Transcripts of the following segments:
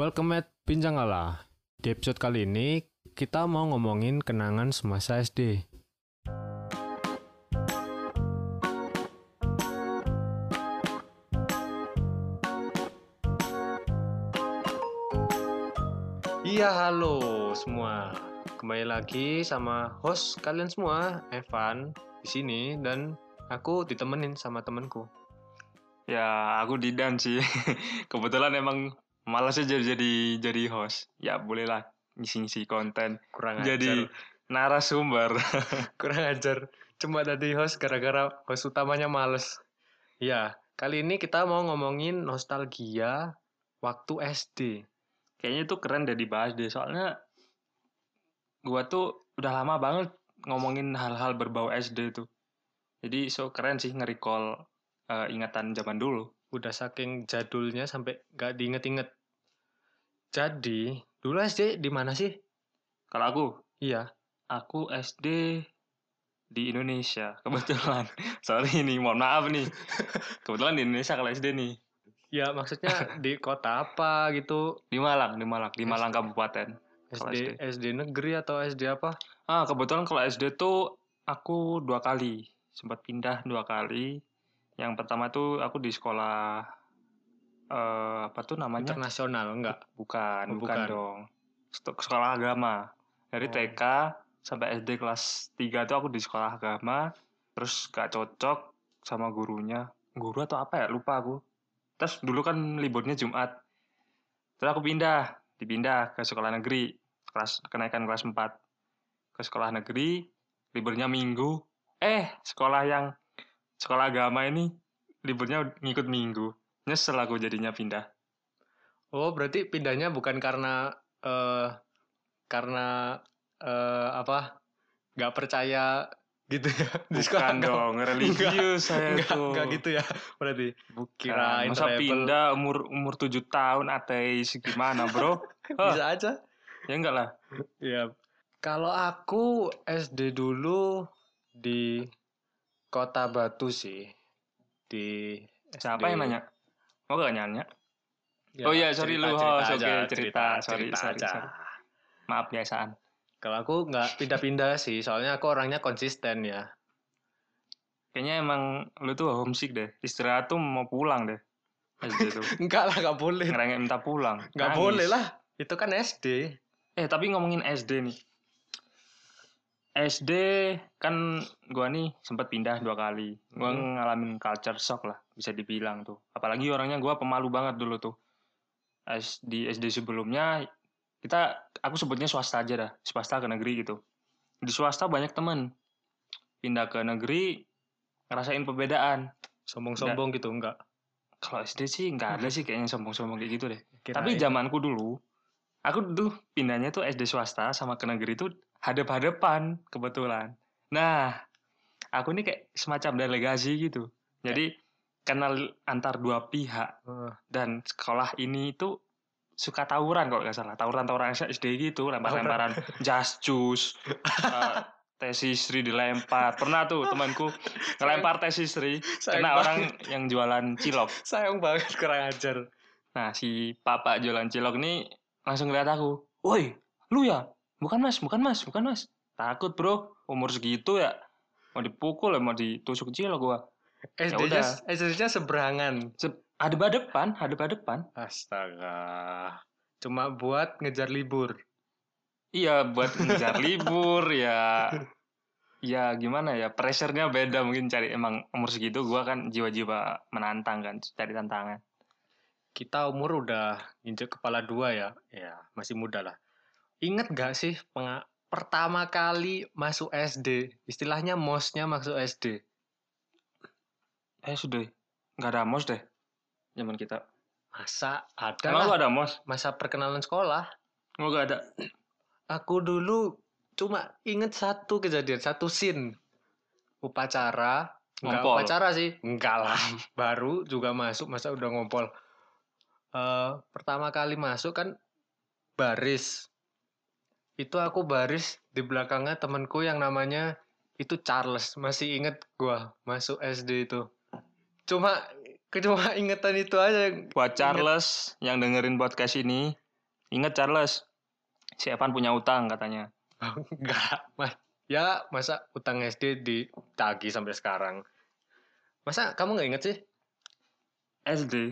Welcome at Pinjangala. Di episode kali ini, kita mau ngomongin kenangan semasa SD. Iya, halo semua. Kembali lagi sama host kalian semua, Evan, di sini dan aku ditemenin sama temenku. Ya, aku Didan sih. Kebetulan emang malas aja jadi jadi host. Ya, bolehlah ngisi-ngisi konten. Kurang Jadi ajar. narasumber. kurang ajar cuma tadi host gara-gara host utamanya males ya kali ini kita mau ngomongin nostalgia waktu SD Kayaknya itu keren deh dibahas deh. Soalnya gua tuh udah lama banget ngomongin hal-hal berbau SD tuh. Jadi so keren sih nge-recall eh, ingatan zaman dulu. udah saking jadulnya sampai gak diinget-inget jadi dulu SD di mana sih Kalau aku, iya aku SD di Indonesia kebetulan. Sorry nih, mohon maaf nih. Kebetulan di Indonesia kalau SD nih. ya maksudnya di kota apa gitu Di Malang, di Malang, di Malang Kabupaten. Kalau SD SD negeri atau SD apa Ah, kebetulan kalau SD tuh aku dua kali. Sempat pindah dua kali. Yang pertama tuh aku di sekolah eh apa tuh namanya? internasional enggak Bukan, Oh, bukan, bukan. dong. Sek- Sekolah agama. Dari Oh. TK sampai SD kelas 3 tuh aku di sekolah agama. Terus gak cocok sama gurunya. Guru atau apa ya? Lupa aku. Terus dulu kan liburnya Jumat. Terus aku pindah, dipindah ke sekolah negeri. Kelas kenaikan kelas 4. Ke sekolah negeri, liburnya Minggu. Eh, sekolah yang sekolah agama ini liburnya ngikut Minggu. Nyesel aku jadinya pindah. oh berarti pindahnya bukan karena eh karena eh apa nggak percaya gitu ya di sekolah Bukan agama. dong, religius saya Enggak, tuh. enggak gitu ya berarti. Bukan. Kirain Masa pindah umur umur 7 tahun ateis gimana, Bro? Bisa aja. ya enggak lah. Ya. Kalau aku SD dulu di Kota Batu sih. Di Siapa SD. yang nanya? Oh, gak nanya. Ya, Oh iya, sorry lu, cerita-cerita host. Oke, cerita. Sorry, cerita sorry, aja. sorry. Maaf biasaan. Kalau aku nggak pindah-pindah sih, soalnya aku orangnya konsisten ya. Kayaknya emang lu tuh homesick deh. Istirahat tuh mau pulang deh. SD tuh. Enggak lah, nggak boleh. Ngerengek minta pulang. Nggak boleh lah. Itu kan SD. Eh, tapi ngomongin SD nih. SD kan gua nih sempat pindah dua kali. Gua Hmm. ngalamin culture shock lah, bisa dibilang tuh. Apalagi orangnya gua pemalu banget dulu tuh. Di SD sebelumnya kita aku sebutnya swasta aja dah, swasta ke negeri gitu. Di swasta banyak temen. Pindah ke negeri ngerasain perbedaan. Sombong-sombong gitu, enggak. Kalau SD sih nggak ada sih kayaknya sombong-sombong kayak gitu deh. Kirain. Tapi zamanku dulu, aku dulu pindahnya tuh SD swasta sama ke negeri tuh hadap-hadapan kebetulan. Nah, aku ini kayak semacam delegasi gitu. Jadi kenal antar dua pihak dan sekolah ini itu suka tawuran kalau nggak salah. Tawuran-tawuran SD gitu, lempar-lemparan jas jus, eh, tes istri dilempar. Pernah tuh temanku ngelempar tes istri sayang kena banget. orang yang jualan cilok. sayang banget kurang ajar. Nah, si papa jualan cilok ini langsung ngeliat aku. Woi, lu ya? Bukan mas, bukan mas, bukan mas. Takut bro, umur segitu ya. Mau dipukul ya, mau ditusuk cilok gua. SD-nya udah. SD-nya seberangan. Hadap depan, hadap depan. Astaga. Cuma buat ngejar libur. Iya, buat ngejar libur ya. Ya gimana ya, pressure-nya beda mungkin cari emang umur segitu gua kan jiwa-jiwa menantang kan, cari tantangan. Kita umur udah injek kepala dua ya. Ya, masih muda lah. Ingat gak sih pertama kali masuk SD? Istilahnya mosnya masuk SD. Eh sudah, nggak ada mos deh zaman kita. Masa ada Emang lah ada mos? masa perkenalan sekolah. Lu nggak ada? Aku dulu cuma inget satu kejadian, satu scene. Upacara. Enggak Ngompol. upacara sih. Enggak lah. Baru juga masuk, masa udah ngompol. Eh pertama kali masuk kan baris. Itu aku baris di belakangnya temanku yang namanya itu Charles. Masih inget gua masuk SD itu. Cuma cuma ingetan itu aja. Buat Charles yang dengerin podcast ini, Ingat Charles, si Evan punya utang katanya. Enggak, mas. Ya, masa utang SD ditagih sampai sekarang? Masa kamu nggak inget sih? SD,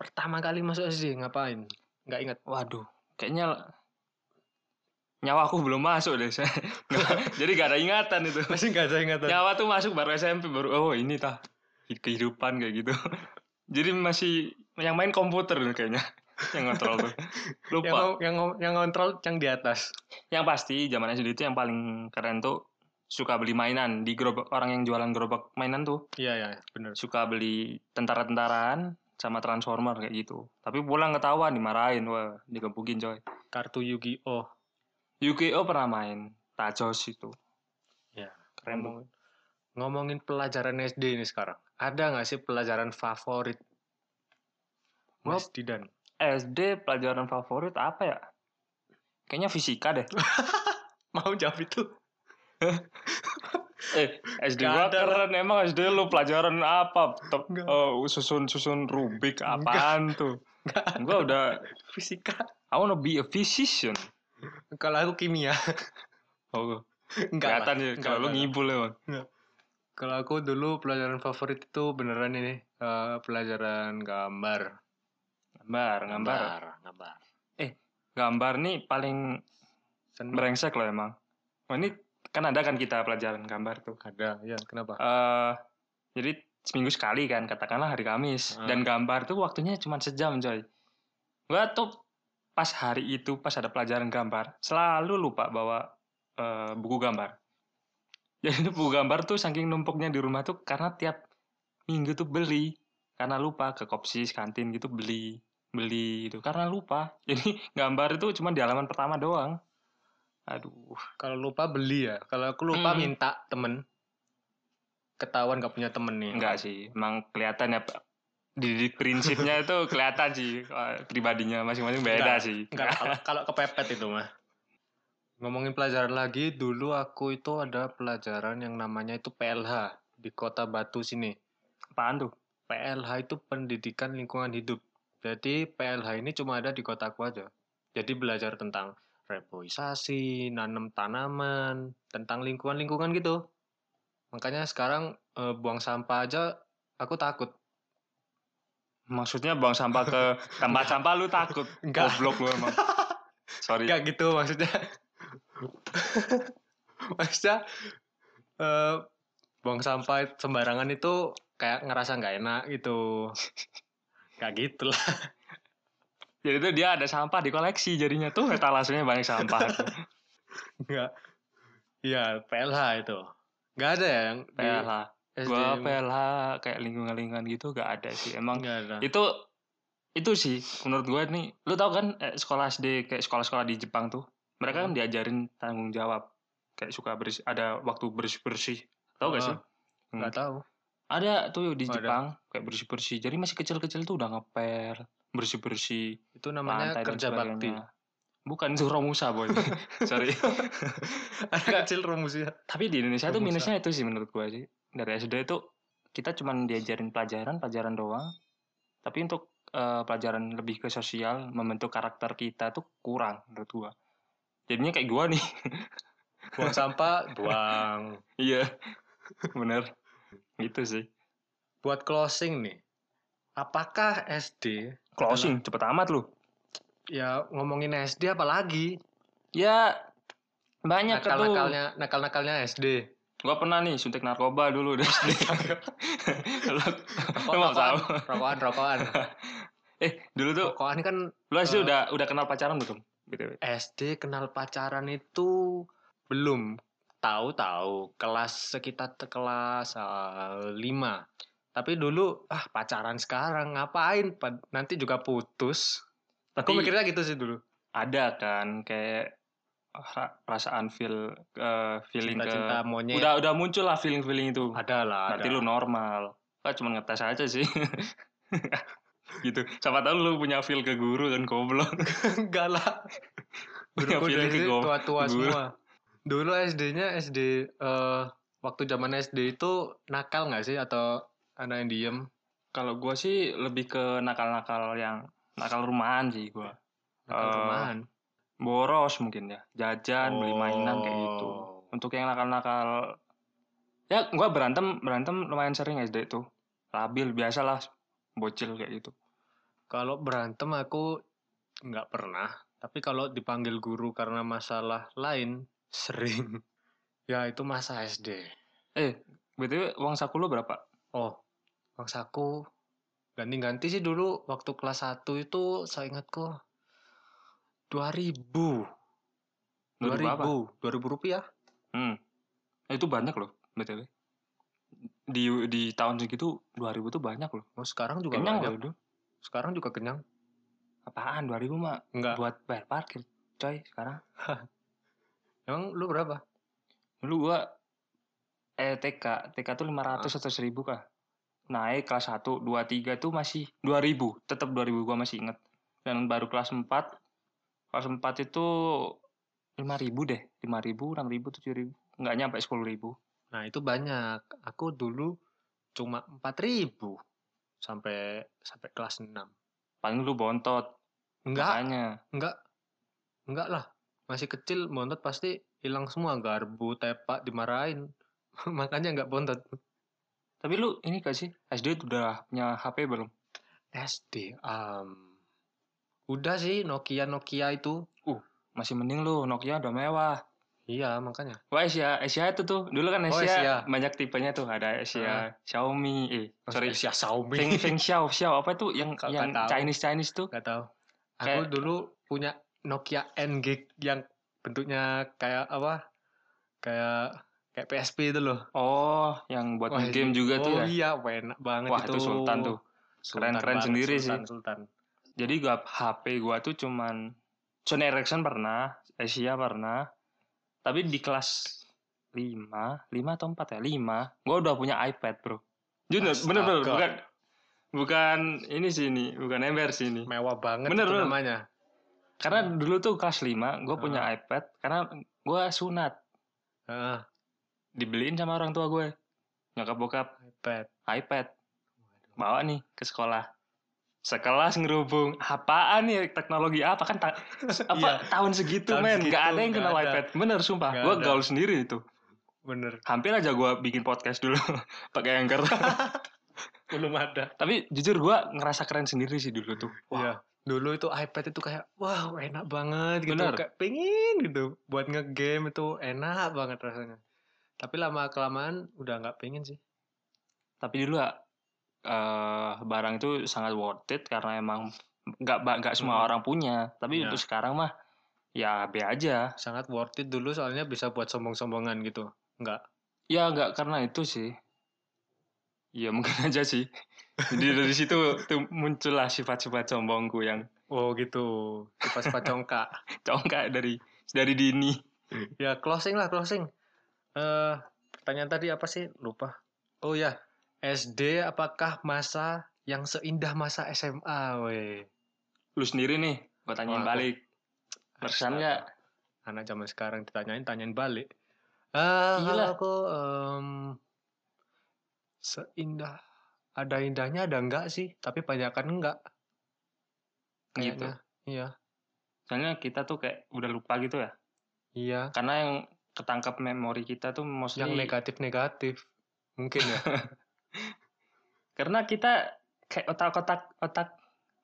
Pertama kali masuk SD ngapain? Nggak inget. waduh, kayaknya nyawa aku belum masuk deh. saya. Nggak- jadi gak ada ingatan itu. Masih nggak ada ingatan. Nyawa tuh masuk baru SMP baru oh ini tah kehidupan kayak gitu. Jadi masih yang main komputer kayaknya yang kontrol tuh. yang, Lupa. yang, ngom- yang ngontrol yang di atas. Yang pasti zaman SD itu yang paling keren tuh suka beli mainan di gerobak orang yang jualan gerobak mainan tuh Iya, ya, bener. suka beli tentara-tentaraan sama transformer kayak gitu. Tapi pulang ketahuan dimarahin, wah digebukin coy. Kartu Yu-Gi-Oh. Yu-Gi-Oh pernah main, Tajos itu. Ya, Keren tuh. ngomongin, pelajaran SD ini sekarang. Ada nggak sih pelajaran favorit? Mas Didan. SD pelajaran favorit apa ya? Kayaknya fisika deh. Mau jawab itu? Eh, SD Nggak gua keren. Emang SD lu pelajaran apa? Tep, oh, susun-susun Rubik apaan tuh? Gua udah Fisika. I wanna be a physician. Kalau aku kimia. Oh, Enggak kelihatan ya kalau lu ngibul ya, enggak. Kalau aku dulu pelajaran favorit itu beneran ini. eh, pelajaran gambar. Gambar, gambar. Gambar. Gambar nih paling Seneng. brengsek loh emang. Oh, ini kan ada kan kita pelajaran gambar tuh. Ada, ya kenapa? eh jadi seminggu sekali kan, katakanlah hari Kamis. Ah. Dan gambar tuh waktunya cuma sejam, coy. Gua tuh pas hari itu, pas ada pelajaran gambar, selalu lupa bawa eh, buku gambar. Jadi itu buku gambar tuh saking numpuknya di rumah tuh karena tiap minggu tuh beli. Karena lupa ke kopsis, kantin gitu beli. Beli itu karena lupa. Jadi gambar itu cuma di halaman pertama doang. Aduh. Kalau lupa beli ya. Kalau aku lupa Hmm. minta temen. Ketahuan gak punya temen nih. Enggak sih, emang kelihatan ya. Dididik prinsipnya itu kelihatan sih eh, pribadinya masing-masing beda Enggak, sih. Enggak, kalau, kalau kepepet itu mah. Ngomongin pelajaran lagi, dulu aku itu ada pelajaran yang namanya itu PLH di Kota Batu sini. Apaan tuh? PLH itu pendidikan lingkungan hidup. Jadi PLH ini cuma ada di kotaku aja. Jadi belajar tentang reboisasi, nanam tanaman, tentang lingkungan-lingkungan gitu. Makanya sekarang eh, buang sampah aja aku takut. Maksudnya buang sampah ke tempat sampah lu takut. Enggak. Goblok lu emang. Sorry. Enggak gitu maksudnya. maksudnya eh, buang sampah sembarangan itu kayak ngerasa nggak enak gitu. Kayak gitu lah. Jadi tuh dia ada sampah di koleksi jadinya tuh etalasenya banyak sampah. Enggak. Iya, PLH itu. Nggak ada ya yang di PLH. SD? Gua PLH kayak lingkungan-lingkungan gitu gak ada sih. Emang Nggak ada. itu itu sih menurut gue nih lu tau kan eh, sekolah SD kayak sekolah-sekolah di Jepang tuh mereka kan Hmm. diajarin tanggung jawab kayak suka bersih ada waktu bersih bersih tau gak sih Oh, Nggak tahu. ada tuh di Oh, ada. Jepang kayak bersih bersih jadi masih kecil-kecil tuh udah ngepel bersih bersih Itu namanya kerja bakti. Bukan itu Romusa boy. Sorry. Anak kecil rumusnya. tapi di Indonesia tuh Romusa. minusnya itu sih menurut gue sih. Dari SD itu kita cuman diajarin pelajaran pelajaran doang. Tapi untuk eh, pelajaran lebih ke sosial membentuk karakter kita tuh kurang menurut gua. Jadinya kayak gua nih. Buang sampah, buang. iya. Bener. Gitu sih. Buat closing nih. Apakah SD closing cepet amat lu ya ngomongin SD apalagi? ya banyak tuh Nakal-nakalnya nakal-nakalnya SD. gua pernah nih suntik narkoba dulu di SD lu mau tahu Rokokan, rokokan. eh dulu tuh Rokokan kan lu SD Eh. udah udah kenal pacaran belum SD kenal pacaran itu belum tahu-tahu kelas sekitar kelas eh, lima tapi dulu ah pacaran sekarang ngapain Pa- nanti juga putus aku mikirnya gitu sih dulu. ada kan kayak ra- perasaan feel eh, feeling cinta-cinta ke monyet. Udah udah muncul lah feeling feeling itu. Ada lah berarti ada. lu normal. Kan cuma ngetes aja sih. Gitu. Siapa tahu lu punya feel ke guru kan goblok. Enggak lah. Punya Guruku feeling ke go- tua-tua guru. semua. Dulu SD-nya SD eh, waktu zaman SD itu nakal nggak sih? Atau anak yang diem? Kalau gua sih lebih ke nakal-nakal yang nakal rumahan sih gua Nakal Eh, rumahan. boros mungkin ya jajan beli mainan kayak gitu Oh. untuk yang nakal-nakal ya gua berantem berantem lumayan sering SD tuh labil biasalah bocil kayak gitu Kalau berantem aku nggak pernah. Tapi kalau dipanggil guru karena masalah lain, sering. Ya itu masa SD. eh btw uang saku lu berapa Oh, Bang Saku ganti-ganti sih dulu waktu kelas 1 itu saya ingatku 2000. Dua ribu apa? 2000, 2000 rupiah. hmm Eh, itu banyak loh btw di di tahun segitu 2000 tuh banyak loh Oh, sekarang juga kenyang banyak. loh Sekarang juga kenyang. apaan 2000 mah Enggak. buat bayar parkir coy sekarang Emang lu berapa? dulu gua eh TK TK tuh 500 atau 1000 kah naik kelas 1 2 3 tuh masih 2000 tetap 2000 gua masih inget dan baru kelas 4 kelas 4 itu 5000 deh 5000 6000 7000 nggak nyampe 10000 Nah, itu banyak. Aku dulu cuma 4000 sampai sampai kelas 6. paling lu bontot Enggak, makanya enggak. Enggak lah. Masih kecil bontot pasti hilang semua garbu, tepak dimarahin. Makanya enggak bontot. Tapi lu ini gak sih SD udah punya HP belum SD um, udah sih Nokia Nokia itu. masih mending lu Nokia udah mewah Iya, makanya. Wah Asia, Asia itu tuh dulu kan Oh, Asia, Asia. banyak tipenya tuh ada Asia, Xiaomi, eh sorry Asia Xiaomi. Feng Feng Xiao Xiao apa tuh yang Nggak- yang tahu. Chinese Chinese tuh Gak tahu. Aku Kayak- dulu punya Nokia N gig yang bentuknya kayak apa? Kayak kayak PSP itu loh. oh yang buat Wah, game juga tuh oh ya iya, enak banget wah itu. itu Sultan tuh Keren-keren sendiri Sultan, sih. Sultan. jadi gua HP gua tuh cuman Sony Ericsson pernah Asia pernah tapi di kelas 5 5 atau 4 ya 5 gua udah punya iPad bro Jujur, bener bener bukan bukan ini sih ini bukan ember sih ini Mewah banget Bener, bener. namanya. karena dulu tuh kelas 5 gue punya Ah. iPad karena gue sunat Heeh, dibeliin sama orang tua gue nyokap bokap iPad. iPad bawa nih ke sekolah sekelas ngerubung apaan nih teknologi apa kan ta- apa Iya. tahun segitu Tahun men segitu, nggak ada yang kenal ada. iPad bener sumpah gue gaul sendiri itu Bener. hampir aja gue bikin podcast dulu pakai anchor Belum ada. tapi jujur gue ngerasa keren sendiri sih dulu tuh Iya. Dulu itu iPad itu kayak wow enak banget gitu. Bener. Kayak pengen gitu buat ngegame itu enak banget rasanya. Tapi lama kelamaan udah nggak pengen sih. tapi dulu ya eh, barang itu sangat worth it karena emang nggak nggak semua Hmm. orang punya tapi Ya. untuk sekarang mah ya B aja Sangat worth it dulu soalnya bisa buat sombong-sombongan gitu. Enggak. ya nggak karena itu sih ya mungkin aja sih jadi dari situ tuh muncullah sifat-sifat sombongku yang Oh gitu. Sifat-sifat congkak. congkak dari dari dini ya closing lah closing. Eh pertanyaan tadi apa sih? Lupa. Oh ya, SD apakah masa yang seindah masa SMA, weh? lu sendiri nih gue tanyain Oh, balik Berkesan nggak? Anak zaman sekarang ditanyain, tanyain balik. Ah, kalau Gila. aku em, seindah ada indahnya ada enggak sih, tapi banyakan enggak. gitu Kayaknya. Iya. soalnya kita tuh kayak udah lupa gitu ya Iya, karena yang ketangkap memori kita tuh mostly yang negatif-negatif. Mungkin ya. karena kita kayak otak-otak otak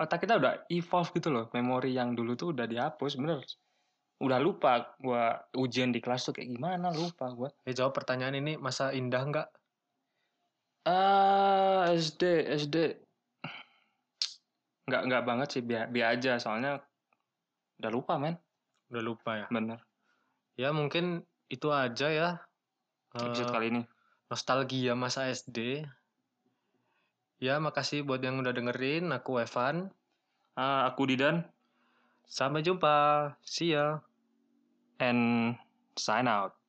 otak kita udah evolve gitu loh memori yang dulu tuh udah dihapus bener udah lupa gua ujian di kelas tuh kayak gimana lupa gua Eh, jawab pertanyaan ini masa indah enggak? ah SD SD nggak nggak banget sih biar biar aja soalnya udah lupa men Udah lupa ya. bener Ya mungkin itu aja ya. episode Eh, kali ini nostalgia masa SD. Ya, makasih buat yang udah dengerin. Aku Evan. Ah, aku Didan Sampai jumpa. See ya. and sign out